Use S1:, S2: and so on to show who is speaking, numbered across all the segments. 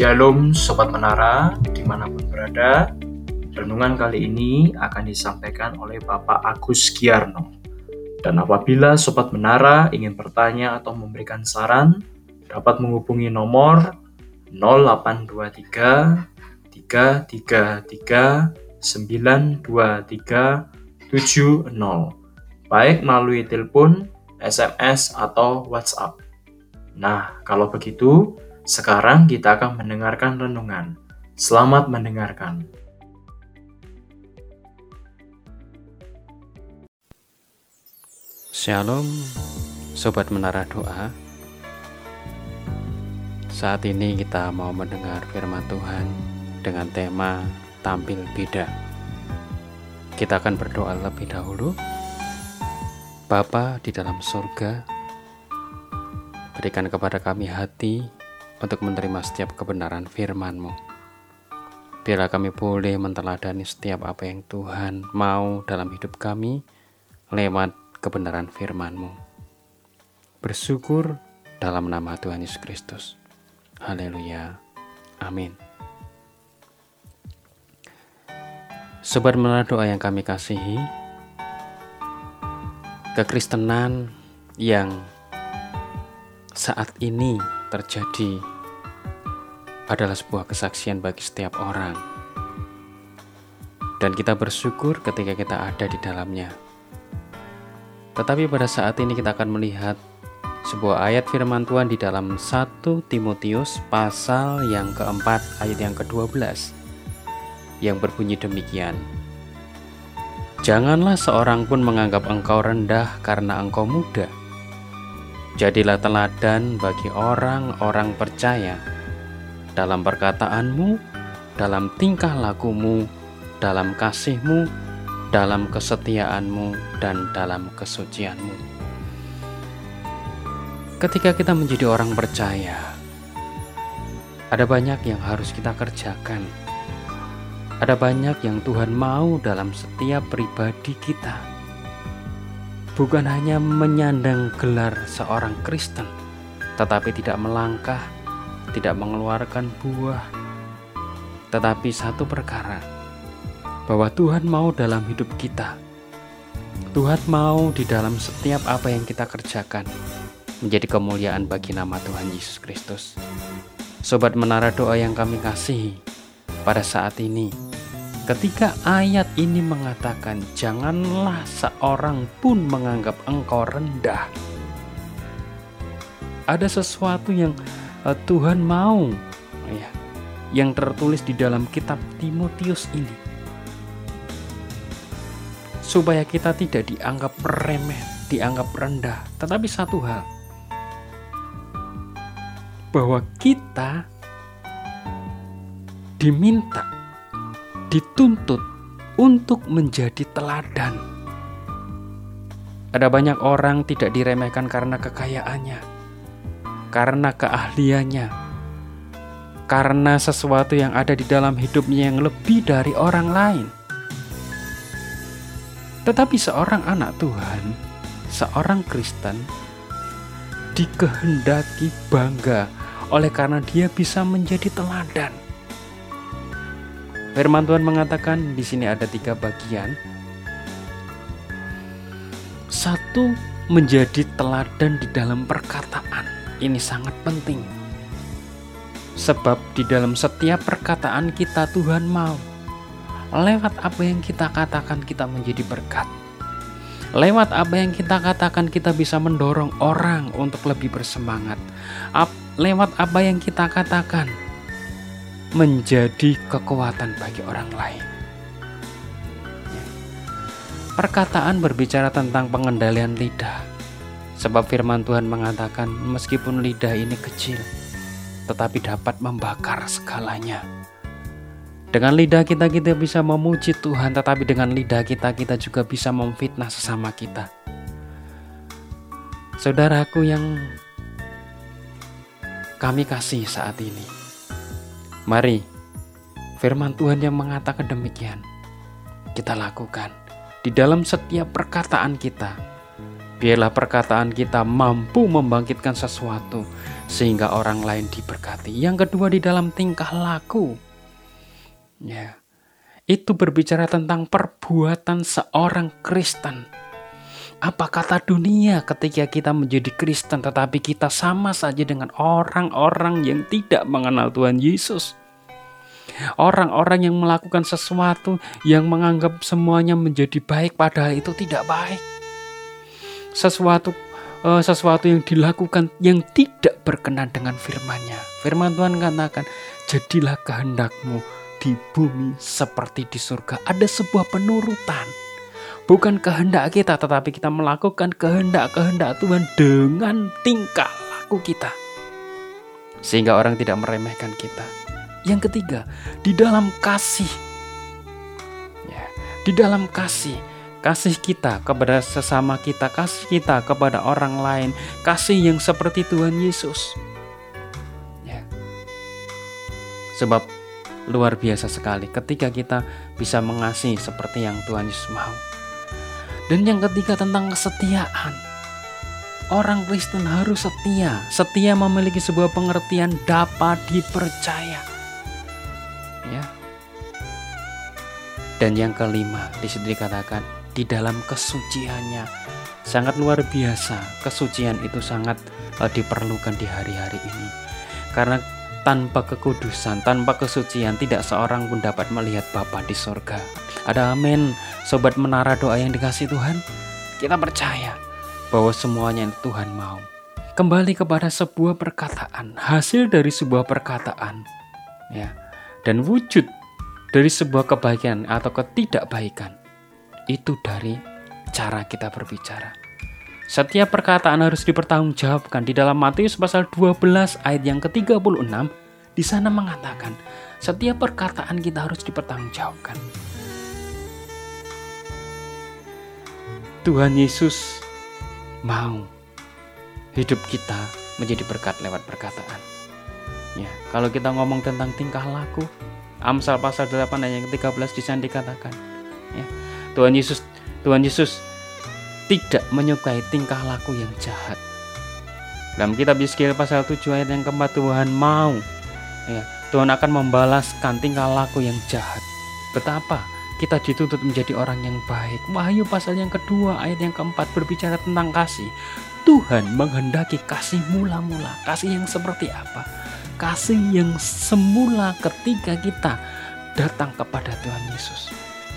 S1: Shalom Sobat Menara, di mana pun berada. Renungan kali ini akan disampaikan oleh Bapak Agus Giarno. Dan apabila Sobat Menara ingin bertanya atau memberikan saran, dapat menghubungi nomor 0823 333 923 70 baik melalui telepon, SMS, atau WhatsApp. Nah, kalau begitu, sekarang kita akan mendengarkan renungan. Selamat mendengarkan.
S2: Shalom, Sobat Menara Doa. Saat ini kita mau mendengar firman Tuhan dengan tema tampil beda. Kita akan berdoa lebih dahulu. Bapa di dalam surga, berikan kepada kami hati untuk menerima setiap kebenaran firman-Mu. Biarlah kami boleh menteladani setiap apa yang Tuhan mau dalam hidup kami lewat kebenaran firman-Mu. Bersyukur dalam nama Tuhan Yesus Kristus. Haleluya. Amin. Sobat menara doa yang kami kasihi, kekristenan yang saat ini terjadi adalah sebuah kesaksian bagi setiap orang. Dan kita bersyukur ketika kita ada di dalamnya. Tetapi pada saat ini kita akan melihat sebuah ayat firman Tuhan di dalam 1 Timotius pasal yang keempat ayat yang ke-12 yang berbunyi demikian. Janganlah seorang pun menganggap engkau rendah karena engkau muda, Jadilah teladan bagi orang-orang percaya dalam perkataanmu, dalam tingkah lakumu, dalam kasihmu, dalam kesetiaanmu, dan dalam kesucianmu. Ketika kita menjadi orang percaya, ada banyak yang harus kita kerjakan. Ada banyak yang Tuhan mau dalam setiap pribadi kita bukan hanya menyandang gelar seorang Kristen, tetapi tidak melangkah, tidak mengeluarkan buah, tetapi satu perkara bahwa Tuhan mau dalam hidup kita. Tuhan mau di dalam setiap apa yang kita kerjakan menjadi kemuliaan bagi nama Tuhan Yesus Kristus. Sobat menara doa yang kami kasih pada saat ini, Ketika ayat ini mengatakan, "Janganlah seorang pun menganggap engkau rendah." Ada sesuatu yang uh, Tuhan mau, ya, yang tertulis di dalam kitab Timotius ini, supaya kita tidak dianggap remeh, dianggap rendah. Tetapi satu hal, bahwa kita diminta dituntut untuk menjadi teladan. Ada banyak orang tidak diremehkan karena kekayaannya, karena keahliannya, karena sesuatu yang ada di dalam hidupnya yang lebih dari orang lain. Tetapi seorang anak Tuhan, seorang Kristen, dikehendaki bangga oleh karena dia bisa menjadi teladan Firman Tuhan mengatakan di sini ada tiga bagian. Satu, menjadi teladan di dalam perkataan. Ini sangat penting. Sebab di dalam setiap perkataan kita Tuhan mau. Lewat apa yang kita katakan kita menjadi berkat. Lewat apa yang kita katakan kita bisa mendorong orang untuk lebih bersemangat. Lewat apa yang kita katakan menjadi kekuatan bagi orang lain. Perkataan berbicara tentang pengendalian lidah, sebab firman Tuhan mengatakan, meskipun lidah ini kecil, tetapi dapat membakar segalanya. Dengan lidah kita, kita bisa memuji Tuhan, tetapi dengan lidah kita, kita juga bisa memfitnah sesama kita. Saudaraku yang kami kasih saat ini, Mari, firman Tuhan yang mengatakan demikian, kita lakukan di dalam setiap perkataan kita. Biarlah perkataan kita mampu membangkitkan sesuatu sehingga orang lain diberkati. Yang kedua di dalam tingkah laku. Ya. Itu berbicara tentang perbuatan seorang Kristen. Apa kata dunia ketika kita menjadi Kristen tetapi kita sama saja dengan orang-orang yang tidak mengenal Tuhan Yesus? Orang-orang yang melakukan sesuatu yang menganggap semuanya menjadi baik padahal itu tidak baik sesuatu uh, sesuatu yang dilakukan yang tidak berkenan dengan firman-Nya. Firman Tuhan katakan, "Jadilah kehendakmu di bumi seperti di surga." Ada sebuah penurutan. Bukan kehendak kita, tetapi kita melakukan kehendak-kehendak Tuhan dengan tingkah laku kita. Sehingga orang tidak meremehkan kita. Yang ketiga, di dalam kasih. Ya, di dalam kasih kasih kita kepada sesama kita, kasih kita kepada orang lain, kasih yang seperti Tuhan Yesus. Ya. Sebab luar biasa sekali ketika kita bisa mengasihi seperti yang Tuhan Yesus mau. Dan yang ketiga tentang kesetiaan. Orang Kristen harus setia. Setia memiliki sebuah pengertian dapat dipercaya. Dan yang kelima di situ dikatakan di dalam kesuciannya. Sangat luar biasa, kesucian itu sangat uh, diperlukan di hari-hari ini. Karena tanpa kekudusan, tanpa kesucian, tidak seorang pun dapat melihat Bapa di sorga. Ada amin, sobat menara doa yang dikasih Tuhan. Kita percaya bahwa semuanya yang Tuhan mau. Kembali kepada sebuah perkataan, hasil dari sebuah perkataan, ya, dan wujud dari sebuah kebaikan atau ketidakbaikan itu dari cara kita berbicara. Setiap perkataan harus dipertanggungjawabkan. Di dalam Matius pasal 12 ayat yang ke-36 di sana mengatakan setiap perkataan kita harus dipertanggungjawabkan. Tuhan Yesus mau hidup kita menjadi berkat lewat perkataan. Ya, kalau kita ngomong tentang tingkah laku, Amsal pasal 8 ayat yang 13 di sana dikatakan, ya, Tuhan Yesus Tuhan Yesus tidak menyukai tingkah laku yang jahat. Dalam kitab Yeskiel pasal 7 ayat yang keempat Tuhan mau ya, Tuhan akan membalaskan tingkah laku yang jahat. Betapa kita dituntut menjadi orang yang baik. Wahyu pasal yang kedua ayat yang keempat berbicara tentang kasih. Tuhan menghendaki kasih mula-mula. Kasih yang seperti apa? Kasih yang semula ketika kita datang kepada Tuhan Yesus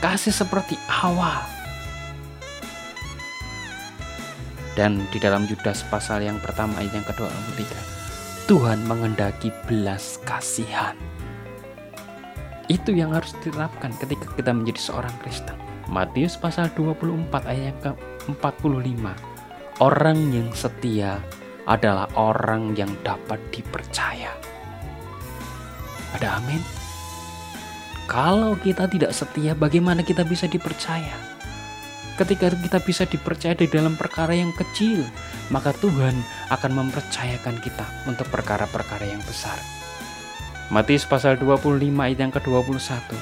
S2: kasih seperti awal. Dan di dalam Yudas pasal yang pertama ayat yang kedua ketiga, Tuhan mengendaki belas kasihan. Itu yang harus diterapkan ketika kita menjadi seorang Kristen. Matius pasal 24 ayat yang ke-45. Orang yang setia adalah orang yang dapat dipercaya. Ada amin? Kalau kita tidak setia, bagaimana kita bisa dipercaya? Ketika kita bisa dipercaya di dalam perkara yang kecil, maka Tuhan akan mempercayakan kita untuk perkara-perkara yang besar. Matius pasal 25 ayat yang ke-21.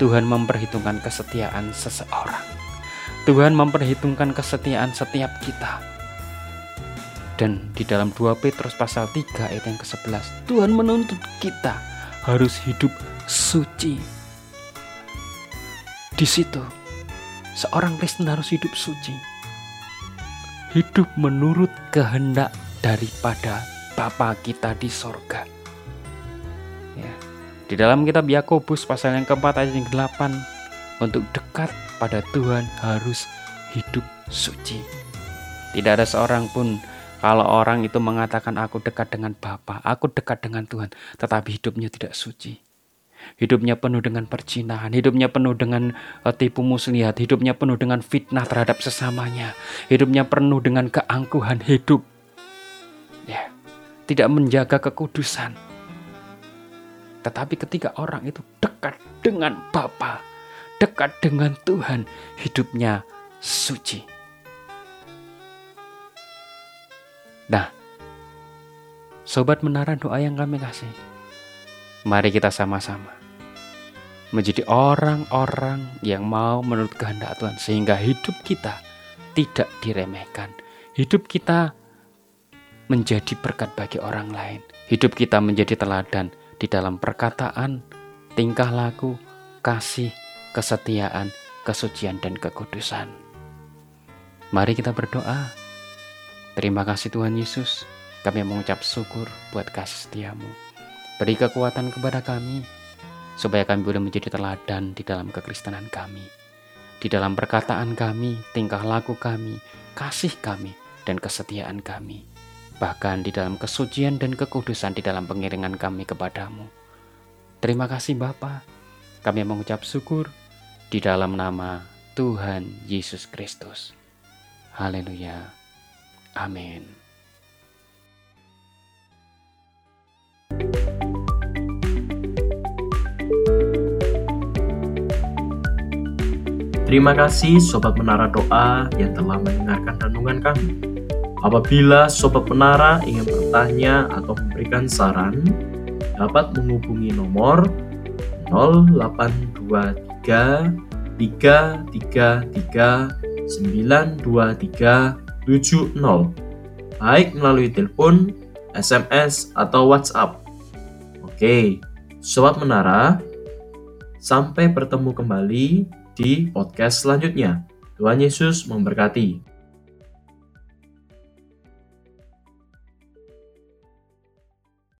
S2: Tuhan memperhitungkan kesetiaan seseorang. Tuhan memperhitungkan kesetiaan setiap kita. Dan di dalam 2 Petrus pasal 3 ayat yang ke-11, Tuhan menuntut kita harus hidup suci. Di situ, seorang Kristen harus hidup suci. Hidup menurut kehendak daripada Bapa kita di sorga. Ya. Di dalam kitab Yakobus pasal yang keempat ayat yang delapan, untuk dekat pada Tuhan harus hidup suci. Tidak ada seorang pun kalau orang itu mengatakan aku dekat dengan Bapa, aku dekat dengan Tuhan, tetapi hidupnya tidak suci hidupnya penuh dengan percinahan, hidupnya penuh dengan uh, tipu muslihat, hidupnya penuh dengan fitnah terhadap sesamanya, hidupnya penuh dengan keangkuhan hidup. Ya, tidak menjaga kekudusan. Tetapi ketika orang itu dekat dengan Bapa, dekat dengan Tuhan, hidupnya suci. Nah, sobat menara doa yang kami kasih. Mari kita sama-sama menjadi orang-orang yang mau menurut kehendak Tuhan sehingga hidup kita tidak diremehkan. Hidup kita menjadi berkat bagi orang lain. Hidup kita menjadi teladan di dalam perkataan, tingkah laku, kasih, kesetiaan, kesucian, dan kekudusan. Mari kita berdoa. Terima kasih Tuhan Yesus. Kami mengucap syukur buat kasih setiamu. Beri kekuatan kepada kami, supaya kami boleh menjadi teladan di dalam kekristenan kami. Di dalam perkataan kami, tingkah laku kami, kasih kami, dan kesetiaan kami. Bahkan di dalam kesucian dan kekudusan di dalam pengiringan kami kepadamu. Terima kasih Bapa. Kami mengucap syukur di dalam nama Tuhan Yesus Kristus. Haleluya. Amin.
S1: Terima kasih Sobat Menara Doa yang telah mendengarkan renungan kami. Apabila Sobat Menara ingin bertanya atau memberikan saran, dapat menghubungi nomor 0823 333 923 70 baik melalui telepon, SMS, atau WhatsApp. Oke, Sobat Menara, sampai bertemu kembali di podcast selanjutnya. Tuhan Yesus memberkati.